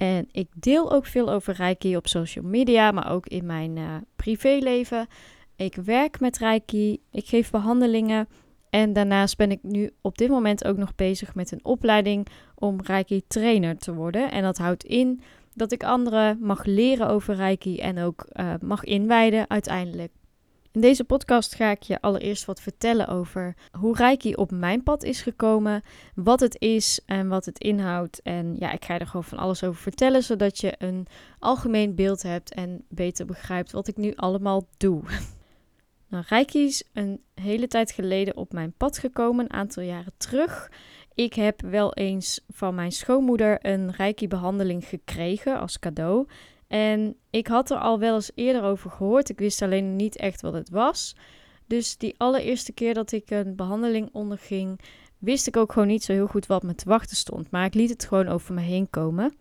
En ik deel ook veel over Reiki op social media, maar ook in mijn uh, privéleven. Ik werk met Reiki, ik geef behandelingen en daarnaast ben ik nu op dit moment ook nog bezig met een opleiding om Reiki trainer te worden. En dat houdt in dat ik anderen mag leren over Reiki en ook uh, mag inwijden uiteindelijk. In deze podcast ga ik je allereerst wat vertellen over hoe Reiki op mijn pad is gekomen, wat het is en wat het inhoudt. En ja, ik ga er gewoon van alles over vertellen, zodat je een algemeen beeld hebt en beter begrijpt wat ik nu allemaal doe. Nou, Reiki is een hele tijd geleden op mijn pad gekomen, een aantal jaren terug. Ik heb wel eens van mijn schoonmoeder een Reiki-behandeling gekregen als cadeau. En ik had er al wel eens eerder over gehoord. Ik wist alleen niet echt wat het was. Dus die allereerste keer dat ik een behandeling onderging, wist ik ook gewoon niet zo heel goed wat me te wachten stond. Maar ik liet het gewoon over me heen komen.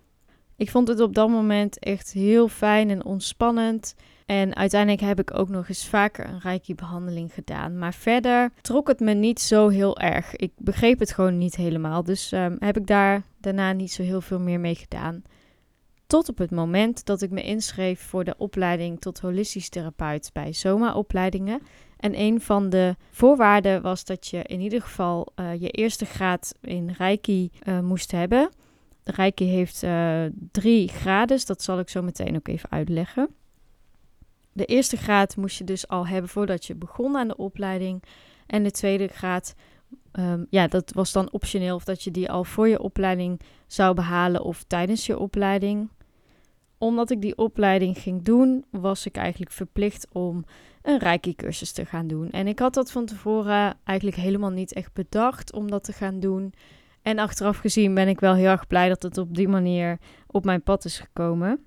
Ik vond het op dat moment echt heel fijn en ontspannend. En uiteindelijk heb ik ook nog eens vaker een Reiki-behandeling gedaan. Maar verder trok het me niet zo heel erg. Ik begreep het gewoon niet helemaal. Dus um, heb ik daar daarna niet zo heel veel meer mee gedaan. Tot op het moment dat ik me inschreef voor de opleiding tot holistisch therapeut bij Soma-opleidingen. En een van de voorwaarden was dat je in ieder geval uh, je eerste graad in Reiki uh, moest hebben. De Reiki heeft uh, drie graden, dat zal ik zo meteen ook even uitleggen. De eerste graad moest je dus al hebben voordat je begon aan de opleiding. En de tweede graad, um, ja, dat was dan optioneel of dat je die al voor je opleiding zou behalen of tijdens je opleiding omdat ik die opleiding ging doen, was ik eigenlijk verplicht om een Reiki-cursus te gaan doen. En ik had dat van tevoren eigenlijk helemaal niet echt bedacht om dat te gaan doen. En achteraf gezien ben ik wel heel erg blij dat het op die manier op mijn pad is gekomen.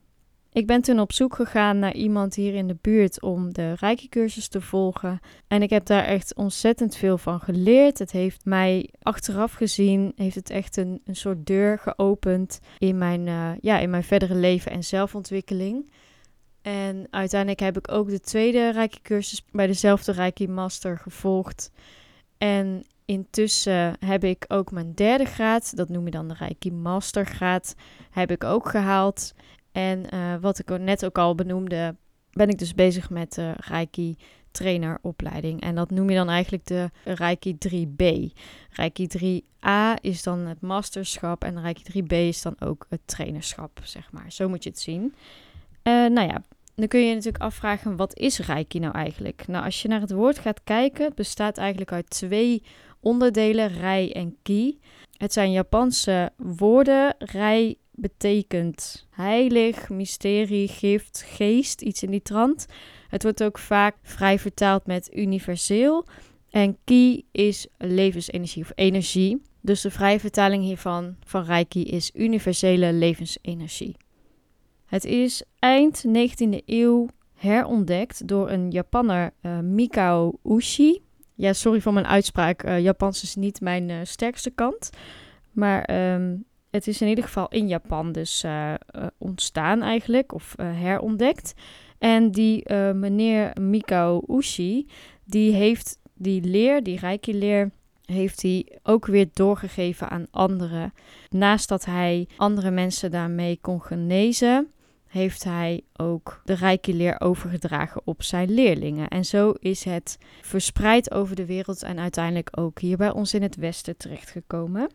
Ik ben toen op zoek gegaan naar iemand hier in de buurt om de Reiki-cursus te volgen. En ik heb daar echt ontzettend veel van geleerd. Het heeft mij achteraf gezien, heeft het echt een, een soort deur geopend in mijn, uh, ja, in mijn verdere leven en zelfontwikkeling. En uiteindelijk heb ik ook de tweede Reiki-cursus bij dezelfde Reiki-master gevolgd. En intussen heb ik ook mijn derde graad, dat noem je dan de Reiki Mastergraad, heb ik ook gehaald. En uh, wat ik net ook al benoemde, ben ik dus bezig met de Reiki traineropleiding. En dat noem je dan eigenlijk de Reiki 3B. Reiki 3A is dan het masterschap en Reiki 3B is dan ook het trainerschap, zeg maar. Zo moet je het zien. Uh, nou ja, dan kun je je natuurlijk afvragen, wat is Reiki nou eigenlijk? Nou, als je naar het woord gaat kijken, het bestaat eigenlijk uit twee onderdelen, Rei en Ki. Het zijn Japanse woorden. Rei betekent heilig, mysterie, gift, geest, iets in die trant. Het wordt ook vaak vrij vertaald met universeel. En ki is levensenergie of energie. Dus de vrije vertaling hiervan van Reiki is universele levensenergie. Het is eind 19e eeuw herontdekt door een Japanner, uh, Mikao Ushi. Ja, sorry voor mijn uitspraak. Uh, Japans is niet mijn uh, sterkste kant. Maar um, het is in ieder geval in Japan dus uh, ontstaan eigenlijk, of uh, herontdekt. En die meneer Mikao Ushi, die heeft die leer, die Reiki-leer, heeft hij ook weer doorgegeven aan anderen. Naast dat hij andere mensen daarmee kon genezen, heeft hij ook de Reiki-leer overgedragen op zijn leerlingen. En zo is het verspreid over de wereld en uiteindelijk ook hier bij ons in het Westen terechtgekomen.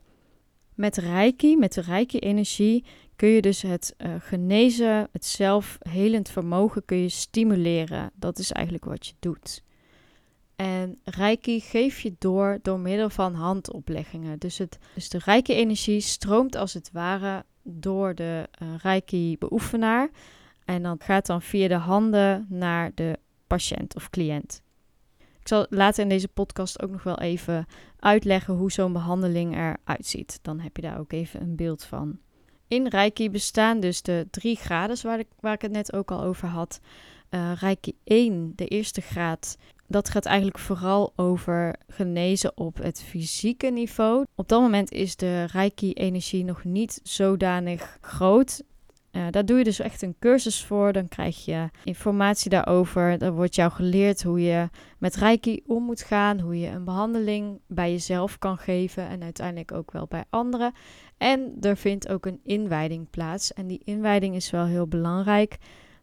Met Reiki, met de Reiki-energie, kun je dus het uh, genezen, het zelfhelend vermogen kun je stimuleren. Dat is eigenlijk wat je doet. En Reiki geef je door door middel van handopleggingen. Dus, het, dus de Reiki-energie stroomt als het ware door de uh, Reiki-beoefenaar. En dan gaat dan via de handen naar de patiënt of cliënt. Ik zal later in deze podcast ook nog wel even uitleggen hoe zo'n behandeling eruit ziet. Dan heb je daar ook even een beeld van. In Reiki bestaan dus de drie graden waar ik, waar ik het net ook al over had. Uh, Reiki 1, de eerste graad, dat gaat eigenlijk vooral over genezen op het fysieke niveau. Op dat moment is de Reiki-energie nog niet zodanig groot. Uh, daar doe je dus echt een cursus voor. Dan krijg je informatie daarover. Dan wordt jou geleerd hoe je met Reiki om moet gaan. Hoe je een behandeling bij jezelf kan geven. En uiteindelijk ook wel bij anderen. En er vindt ook een inwijding plaats. En die inwijding is wel heel belangrijk.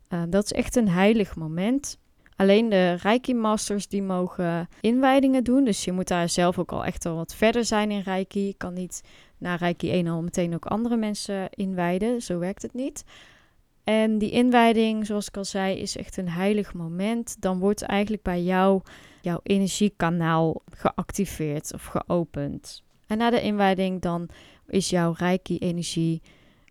Uh, dat is echt een heilig moment. Alleen de Reiki Masters die mogen inwijdingen doen. Dus je moet daar zelf ook al echt al wat verder zijn in Reiki. Je kan niet na Reiki 1 al meteen ook andere mensen inwijden. Zo werkt het niet. En die inwijding, zoals ik al zei, is echt een heilig moment. Dan wordt eigenlijk bij jou jouw energiekanaal geactiveerd of geopend. En na de inwijding dan is jouw Reiki-energie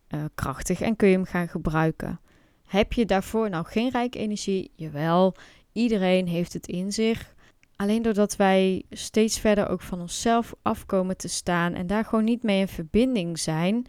uh, krachtig en kun je hem gaan gebruiken. Heb je daarvoor nou geen rijke energie? Jawel, iedereen heeft het in zich. Alleen doordat wij steeds verder ook van onszelf afkomen te staan en daar gewoon niet mee in verbinding zijn,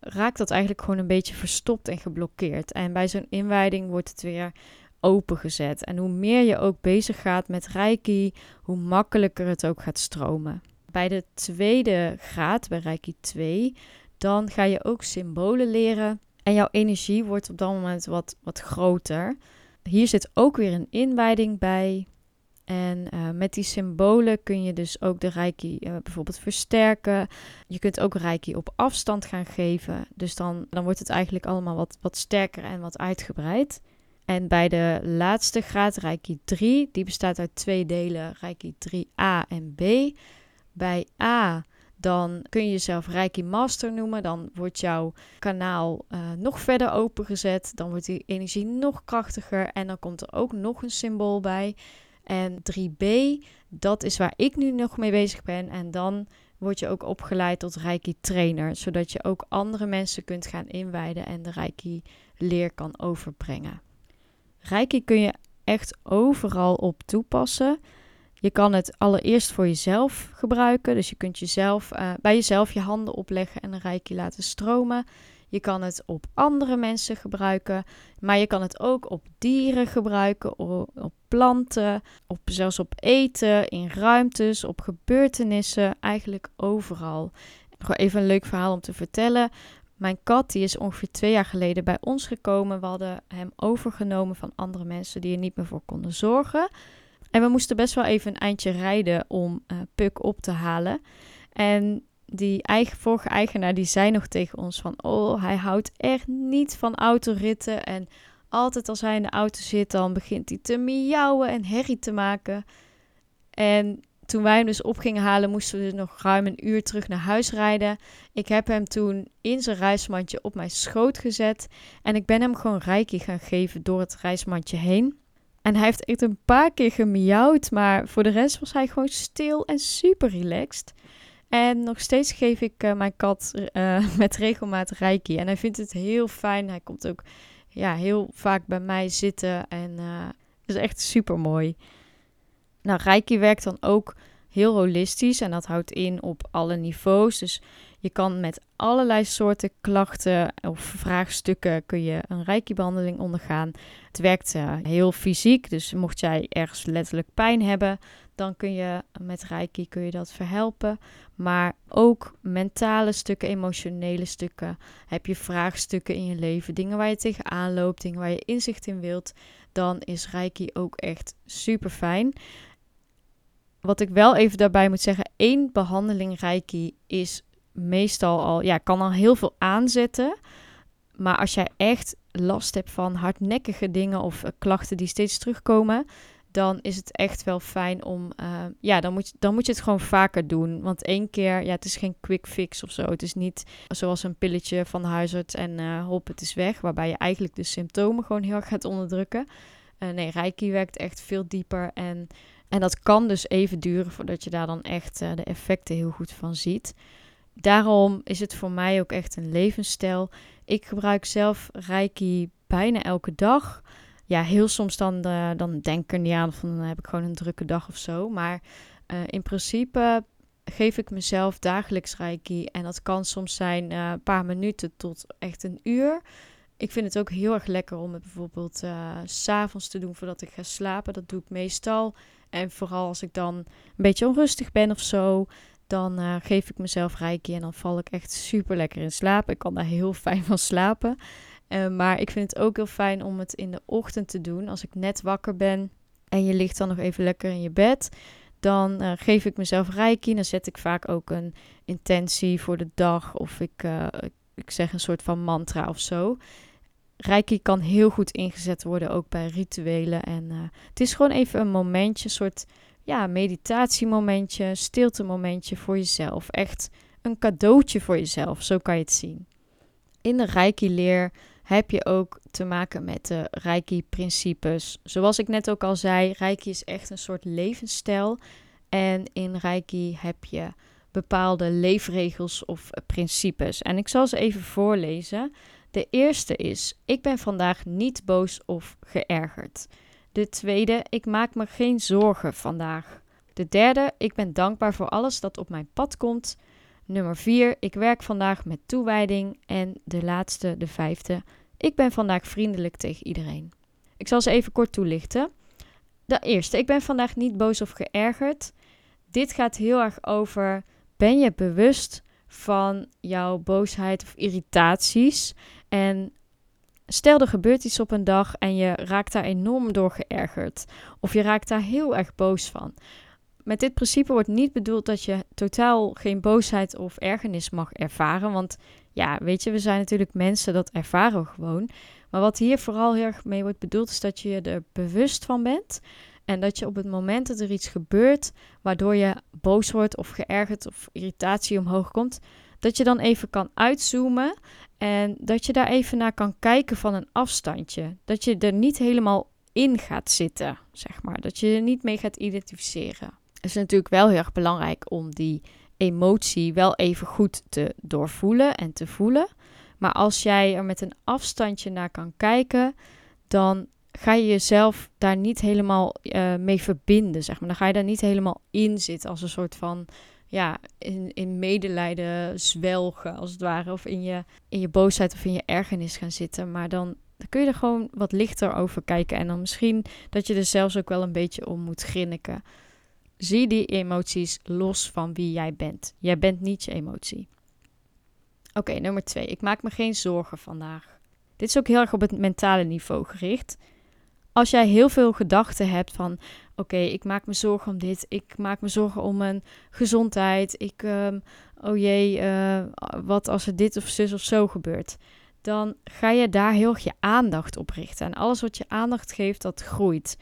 raakt dat eigenlijk gewoon een beetje verstopt en geblokkeerd. En bij zo'n inwijding wordt het weer opengezet. En hoe meer je ook bezig gaat met Reiki, hoe makkelijker het ook gaat stromen. Bij de tweede graad, bij Reiki 2, dan ga je ook symbolen leren en jouw energie wordt op dat moment wat, wat groter. Hier zit ook weer een inwijding bij. En uh, met die symbolen kun je dus ook de reiki uh, bijvoorbeeld versterken. Je kunt ook reiki op afstand gaan geven. Dus dan, dan wordt het eigenlijk allemaal wat, wat sterker en wat uitgebreid. En bij de laatste graad, reiki 3, die bestaat uit twee delen, reiki 3a en b. Bij A dan kun je jezelf Reiki Master noemen. Dan wordt jouw kanaal uh, nog verder opengezet. Dan wordt die energie nog krachtiger. En dan komt er ook nog een symbool bij. En 3B, dat is waar ik nu nog mee bezig ben. En dan word je ook opgeleid tot Reiki trainer. Zodat je ook andere mensen kunt gaan inwijden en de Reiki leer kan overbrengen. Reiki kun je echt overal op toepassen. Je kan het allereerst voor jezelf gebruiken. Dus je kunt jezelf, uh, bij jezelf je handen opleggen en een reiki laten stromen. Je kan het op andere mensen gebruiken. Maar je kan het ook op dieren gebruiken, op, planten, op, zelfs op eten, in ruimtes, op gebeurtenissen. Eigenlijk overal. Gewoon even een leuk verhaal om te vertellen. Mijn kat die is ongeveer twee jaar geleden bij ons gekomen. We hadden hem overgenomen van andere mensen die er niet meer voor konden zorgen. En we moesten best wel even een eindje rijden om uh, Puk op te halen. En die eigen, vorige eigenaar die zei nog tegen ons van... Oh, hij houdt echt niet van autoritten. En altijd als hij in de auto zit, dan begint hij te miauwen en herrie te maken. En toen wij hem dus op gingen halen, moesten we dus nog ruim een uur terug naar huis rijden. Ik heb hem toen in zijn reismandje op mijn schoot gezet. En ik ben hem gewoon reiki gaan geven door het reismandje heen. En hij heeft echt een paar keer gemiauwd, maar voor de rest was hij gewoon stil en super relaxed. En nog steeds geef ik uh, mijn kat uh, met regelmaat reiki. En hij vindt het heel fijn. Hij komt ook ja, heel vaak bij mij zitten. En uh, is echt super mooi. Nou, reiki werkt dan ook heel holistisch. En dat houdt in op alle niveaus. Dus je kan met allerlei soorten klachten of vraagstukken kun je een reiki-behandeling ondergaan. Het werkt uh, heel fysiek, dus mocht jij ergens letterlijk pijn hebben, dan kun je met reiki kun je dat verhelpen. Maar ook mentale stukken, emotionele stukken. Heb je vraagstukken in je leven, dingen waar je tegenaan loopt, dingen waar je inzicht in wilt, dan is reiki ook echt super fijn. Wat ik wel even daarbij moet zeggen, één behandeling reiki is meestal al, ja, kan al heel veel aanzetten. Maar als jij echt last hebt van hardnekkige dingen of eh, klachten die steeds terugkomen, dan is het echt wel fijn om, uh, ja, dan moet, je, dan moet je het gewoon vaker doen. Want één keer, ja, het is geen quick fix of zo. Het is niet zoals een pilletje van huisarts en uh, hop, het is weg. Waarbij je eigenlijk de symptomen gewoon heel erg gaat onderdrukken. Nee, Reiki werkt echt veel dieper en, en dat kan dus even duren voordat je daar dan echt de effecten heel goed van ziet daarom is het voor mij ook echt een levensstijl. Ik gebruik zelf Reiki bijna elke dag. Ja, heel soms dan, uh, dan denk ik er niet aan van dan heb ik gewoon een drukke dag of zo. Maar uh, in principe geef ik mezelf dagelijks reiki. En dat kan soms zijn eh, een paar minuten tot echt een uur. Ik vind het ook heel erg lekker om het bijvoorbeeld uh, s s'avonds te doen voordat ik ga slapen. Dat doe ik meestal. En vooral als ik dan een beetje onrustig ben of zo, dan uh, geef ik mezelf reiki en dan val ik echt super lekker in slaap. Ik kan daar heel fijn van slapen. Uh, maar ik vind het ook heel fijn om het in de ochtend te doen. Als ik net wakker ben en je ligt dan nog even lekker in je bed, dan geef ik mezelf reiki. Dan zet ik vaak ook een intentie voor de dag of ik, ik zeg een soort van mantra of zo. Reiki kan heel goed ingezet worden, ook bij rituelen. En uh, het is gewoon even een momentje, een soort ja, meditatiemomentje, stilte-momentje voor jezelf. Echt een cadeautje voor jezelf, zo kan je het zien. In de Reiki-leer heb je ook te maken met de Reiki-principes. Zoals ik net ook al zei, Reiki is echt een soort levensstijl. En in Reiki heb je bepaalde leefregels of principes. En ik zal ze even voorlezen. De eerste is: Ik ben vandaag niet boos of geërgerd. De tweede: Ik maak me geen zorgen vandaag. De derde: Ik ben dankbaar voor alles dat op mijn pad komt. Nummer 4: Ik werk vandaag met toewijding. En de laatste, de vijfde: Ik ben vandaag vriendelijk tegen iedereen. Ik zal ze even kort toelichten. De eerste: Ik ben vandaag niet boos of geërgerd. Dit gaat heel erg over: ben je bewust van jouw boosheid of irritaties? En stel er gebeurt iets op een dag en je raakt daar enorm door geërgerd. Of je raakt daar heel erg boos van. Met dit principe wordt niet bedoeld dat je totaal geen boosheid of ergernis mag ervaren. Want ja, weet je, we zijn natuurlijk mensen, dat ervaren gewoon. Maar wat hier vooral heel erg mee wordt bedoeld, is dat je er bewust van bent. En dat je op het moment dat er iets gebeurt, waardoor je boos wordt of geërgerd of irritatie omhoog komt, dat je dan even kan uitzoomen en dat je daar even naar kan kijken van een afstandje. Dat je er niet helemaal in gaat zitten, zeg maar. Dat je er niet mee gaat identificeren. Het is natuurlijk wel heel erg belangrijk om die emotie wel even goed te doorvoelen en te voelen. Maar als jij er met een afstandje naar kan kijken, dan ga je jezelf daar niet helemaal uh, mee verbinden, zeg maar. Dan ga je daar niet helemaal in zitten als een soort van ja, in, in medelijden zwelgen, als het ware. Of in je, in je boosheid of in je ergernis gaan zitten. Maar dan, dan kun je er gewoon wat lichter over kijken. En dan misschien dat je er zelfs ook wel een beetje om moet grinniken. Zie die emoties los van wie jij bent. Jij bent niet je emotie. Oké, nummer twee. Ik maak me geen zorgen vandaag. Dit is ook heel erg op het mentale niveau gericht. Als jij heel veel gedachten hebt van oké, ik maak me zorgen om dit, ik maak me zorgen om mijn gezondheid, ik, um, oh jee, uh, wat als er dit of zus of zo gebeurt, dan ga je daar heel erg je aandacht op richten. En alles wat je aandacht geeft, dat groeit.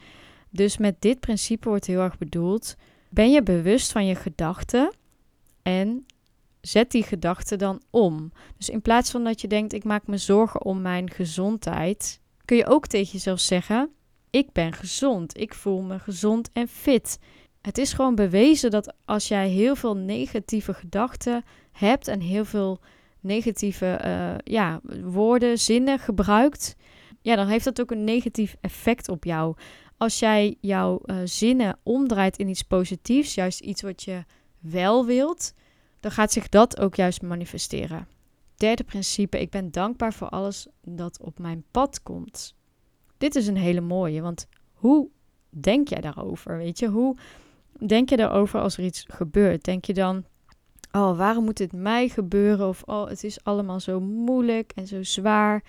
Dus met dit principe wordt heel erg bedoeld, ben je bewust van je gedachten en zet die gedachten dan om. Dus in plaats van dat je denkt, ik maak me zorgen om mijn gezondheid, kun je ook tegen jezelf zeggen, ik ben gezond. Ik voel me gezond en fit. Het is gewoon bewezen dat als jij heel veel negatieve gedachten hebt en heel veel negatieve uh, ja, woorden, zinnen gebruikt, ja, dan heeft dat ook een negatief effect op jou. Als jij jouw uh, zinnen omdraait in iets positiefs, juist iets wat je wel wilt, dan gaat zich dat ook juist manifesteren. Derde principe, ik ben dankbaar voor alles dat op mijn pad komt. Dit is een hele mooie, want hoe denk jij daarover? Weet je, hoe denk je daarover als er iets gebeurt? Denk je dan, oh, waarom moet dit mij gebeuren? Of, oh, het is allemaal zo moeilijk en zo zwaar.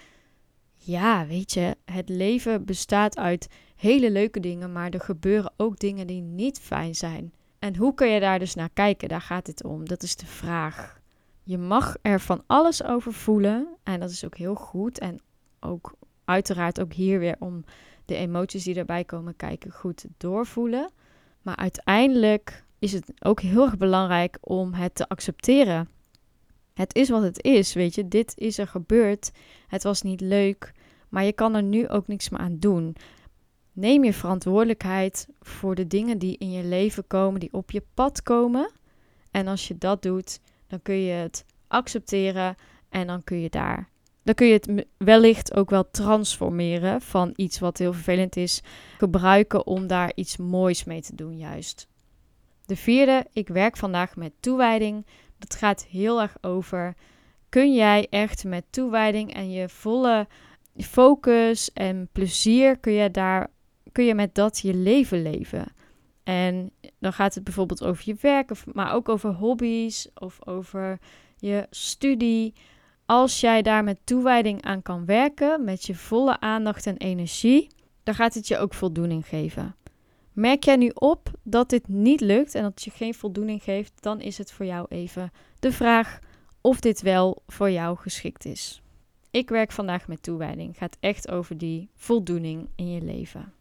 Ja, weet je, het leven bestaat uit hele leuke dingen, maar er gebeuren ook dingen die niet fijn zijn. En hoe kun je daar dus naar kijken? Daar gaat het om. Dat is de vraag. Je mag er van alles over voelen en dat is ook heel goed en ook uiteraard ook hier weer om de emoties die erbij komen kijken goed doorvoelen. Maar uiteindelijk is het ook heel erg belangrijk om het te accepteren. Het is wat het is, weet je. Dit is er gebeurd. Het was niet leuk, maar je kan er nu ook niks meer aan doen. Neem je verantwoordelijkheid voor de dingen die in je leven komen, die op je pad komen. En als je dat doet, dan kun je het accepteren en dan kun je daar dan kun je het wellicht ook wel transformeren van iets wat heel vervelend is, gebruiken om daar iets moois mee te doen, juist. De vierde, ik werk vandaag met toewijding. Dat gaat heel erg over, kun jij echt met toewijding en je volle focus en plezier, kun je, daar, kun je met dat je leven leven? En dan gaat het bijvoorbeeld over je werk, maar ook over hobby's of over je studie. Als jij daar met toewijding aan kan werken, met je volle aandacht en energie, dan gaat het je ook voldoening geven. Merk jij nu op dat dit niet lukt en dat je geen voldoening geeft, dan is het voor jou even de vraag of dit wel voor jou geschikt is. Ik werk vandaag met toewijding. Het gaat echt over die voldoening in je leven.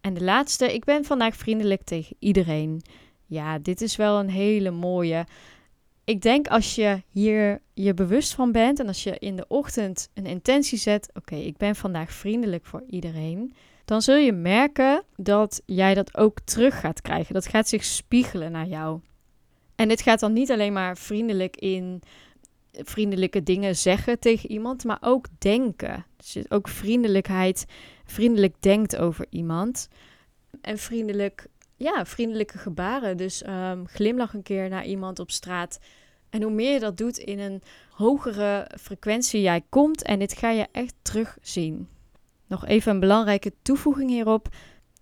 En de laatste, ik ben vandaag vriendelijk tegen iedereen. Ja, dit is wel een hele mooie. Ik denk als je hier je bewust van bent en als je in de ochtend een intentie zet: oké, ik ben vandaag vriendelijk voor iedereen dan zul je merken dat jij dat ook terug gaat krijgen. Dat gaat zich spiegelen naar jou. En dit gaat dan niet alleen maar vriendelijk in vriendelijke dingen zeggen tegen iemand, maar ook denken. Dus ook vriendelijkheid, vriendelijk denkt over iemand. En vriendelijk, ja, vriendelijke gebaren. Dus um, glimlach een keer naar iemand op straat. En hoe meer je dat doet in een hogere frequentie jij komt, en dit ga je echt terugzien. Nog even een belangrijke toevoeging hierop.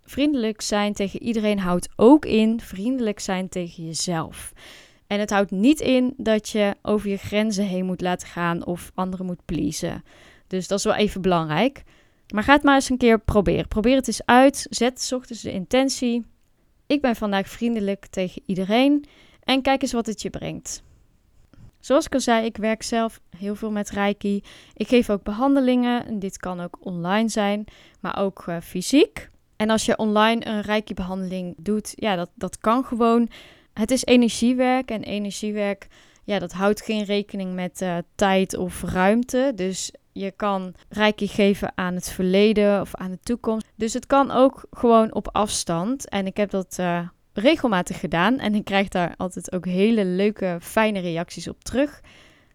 Vriendelijk zijn tegen iedereen houdt ook in vriendelijk zijn tegen jezelf. En het houdt niet in dat je over je grenzen heen moet laten gaan of anderen moet pleasen. Dus dat is wel even belangrijk. Maar ga het maar eens een keer proberen. Probeer het eens uit. Zet s ochtends de intentie. Ik ben vandaag vriendelijk tegen iedereen. En kijk eens wat het je brengt. Zoals ik al zei, ik werk zelf heel veel met Reiki. Ik geef ook behandelingen. Dit kan ook online zijn, maar ook uh, fysiek. En als je online een Reiki-behandeling doet, ja, dat, dat kan gewoon. Het is energiewerk en energiewerk, ja, dat houdt geen rekening met uh, tijd of ruimte. Dus je kan Reiki geven aan het verleden of aan de toekomst. Dus het kan ook gewoon op afstand. En ik heb dat uh, regelmatig gedaan. En ik krijg daar altijd ook hele leuke, fijne reacties op terug.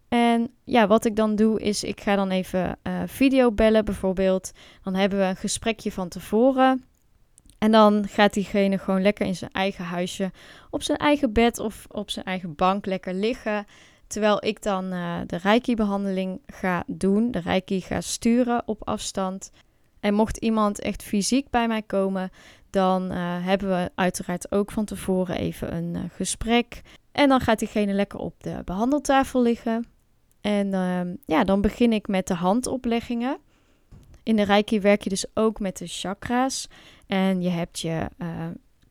En ja, wat ik dan doe is, ik ga dan even uh, video bellen bijvoorbeeld. Dan hebben we een gesprekje van tevoren. En dan gaat diegene gewoon lekker in zijn eigen huisje, op zijn eigen bed of op zijn eigen bank lekker liggen. Terwijl ik dan uh, de Reiki-behandeling ga doen, de Reiki ga sturen op afstand. En mocht iemand echt fysiek bij mij komen, dan uh, hebben we uiteraard ook van tevoren even een uh, gesprek. En dan gaat diegene lekker op de behandeltafel liggen. En uh, ja, dan begin ik met de handopleggingen. In de Reiki werk je dus ook met de chakra's. En je hebt je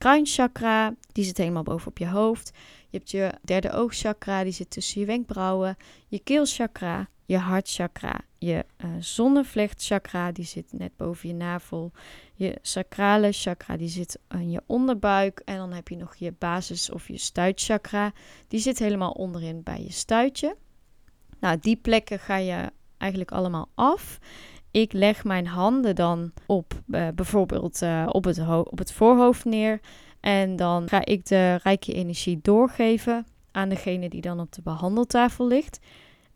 kruinchakra, die zit helemaal bovenop je hoofd. Je hebt je derde oogchakra, die zit tussen je wenkbrauwen. Je keelchakra, je hartchakra, je uh, zonnevlechtchakra, die zit net boven je navel. Je sacrale chakra, die zit aan je onderbuik. En dan heb je nog je basis- of je stuitchakra, die zit helemaal onderin bij je stuitje. Nou, die plekken ga je eigenlijk allemaal af. Ik leg mijn handen dan op uh, bijvoorbeeld uh, op, het op het voorhoofd neer. En dan ga ik de rijke energie doorgeven aan degene die dan op de behandeltafel ligt.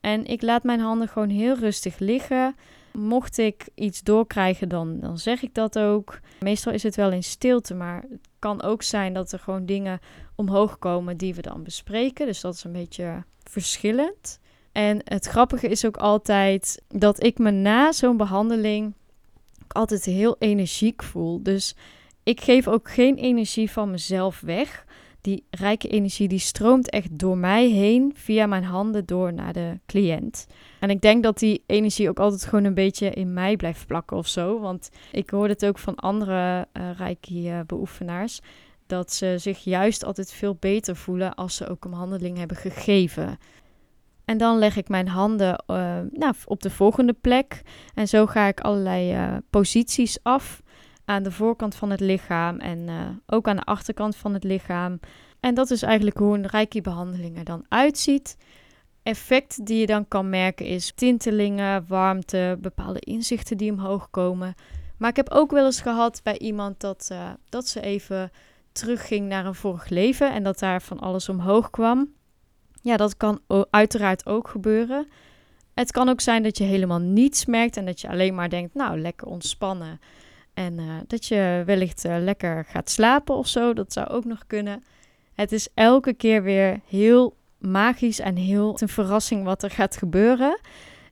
En ik laat mijn handen gewoon heel rustig liggen. Mocht ik iets doorkrijgen, dan, dan zeg ik dat ook. Meestal is het wel in stilte, maar het kan ook zijn dat er gewoon dingen omhoog komen die we dan bespreken. Dus dat is een beetje verschillend. En het grappige is ook altijd dat ik me na zo'n behandeling altijd heel energiek voel. Dus ik geef ook geen energie van mezelf weg die rijke energie die stroomt echt door mij heen via mijn handen door naar de cliënt. En ik denk dat die energie ook altijd gewoon een beetje in mij blijft plakken of zo. Want ik hoor het ook van andere uh, rijke beoefenaars. Dat ze zich juist altijd veel beter voelen als ze ook een handeling hebben gegeven. En dan leg ik mijn handen uh, nou, op de volgende plek. En zo ga ik allerlei uh, posities af aan de voorkant van het lichaam en uh, ook aan de achterkant van het lichaam. En dat is eigenlijk hoe een Reiki-behandeling er dan uitziet. Effect die je dan kan merken is tintelingen, warmte, bepaalde inzichten die omhoog komen. Maar ik heb ook wel eens gehad bij iemand dat, dat ze even terugging naar een vorig leven en dat daar van alles omhoog kwam. Ja, dat kan uiteraard ook gebeuren. Het kan ook zijn dat je helemaal niets merkt en dat je alleen maar denkt, nou, lekker ontspannen. En eh, dat je wellicht uh, lekker gaat slapen of zo. Dat zou ook nog kunnen. Het is elke keer weer heel magisch en heel een verrassing wat er gaat gebeuren.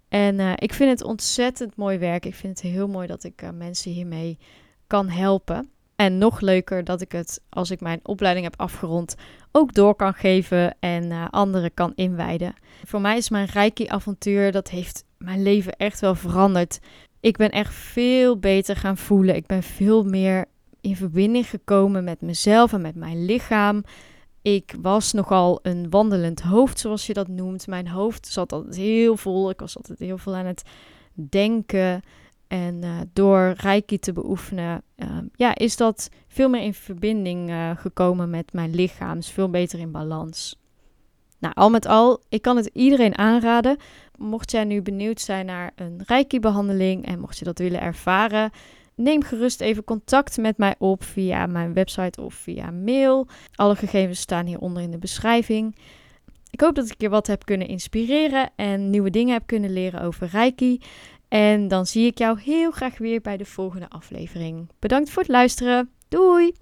En uh, ik vind het ontzettend mooi werk. Ik vind het heel mooi dat ik mensen hiermee kan helpen. En nog leuker dat ik het, als ik mijn opleiding heb afgerond, ook door kan geven en anderen kan inwijden. Voor mij is mijn Reiki-avontuur, dat heeft mijn leven echt wel veranderd. Ik ben echt veel beter gaan voelen. Ik ben veel meer in verbinding gekomen met mezelf en met mijn lichaam. Ik was nogal een wandelend hoofd, zoals je dat noemt. Mijn hoofd zat altijd heel vol. Ik was altijd heel veel aan het denken. En uh, door Reiki te beoefenen, uh, ja, is dat veel meer in verbinding uh, gekomen met mijn lichaam. Is veel beter in balans. Nou, al met al, ik kan het iedereen aanraden. Mocht jij nu benieuwd zijn naar een Reiki-behandeling en mocht je dat willen ervaren, neem gerust even contact met mij op via mijn website of via mail. Alle gegevens staan hieronder in de beschrijving. Ik hoop dat ik je wat heb kunnen inspireren en nieuwe dingen heb kunnen leren over Reiki. En dan zie ik jou heel graag weer bij de volgende aflevering. Bedankt voor het luisteren. Doei!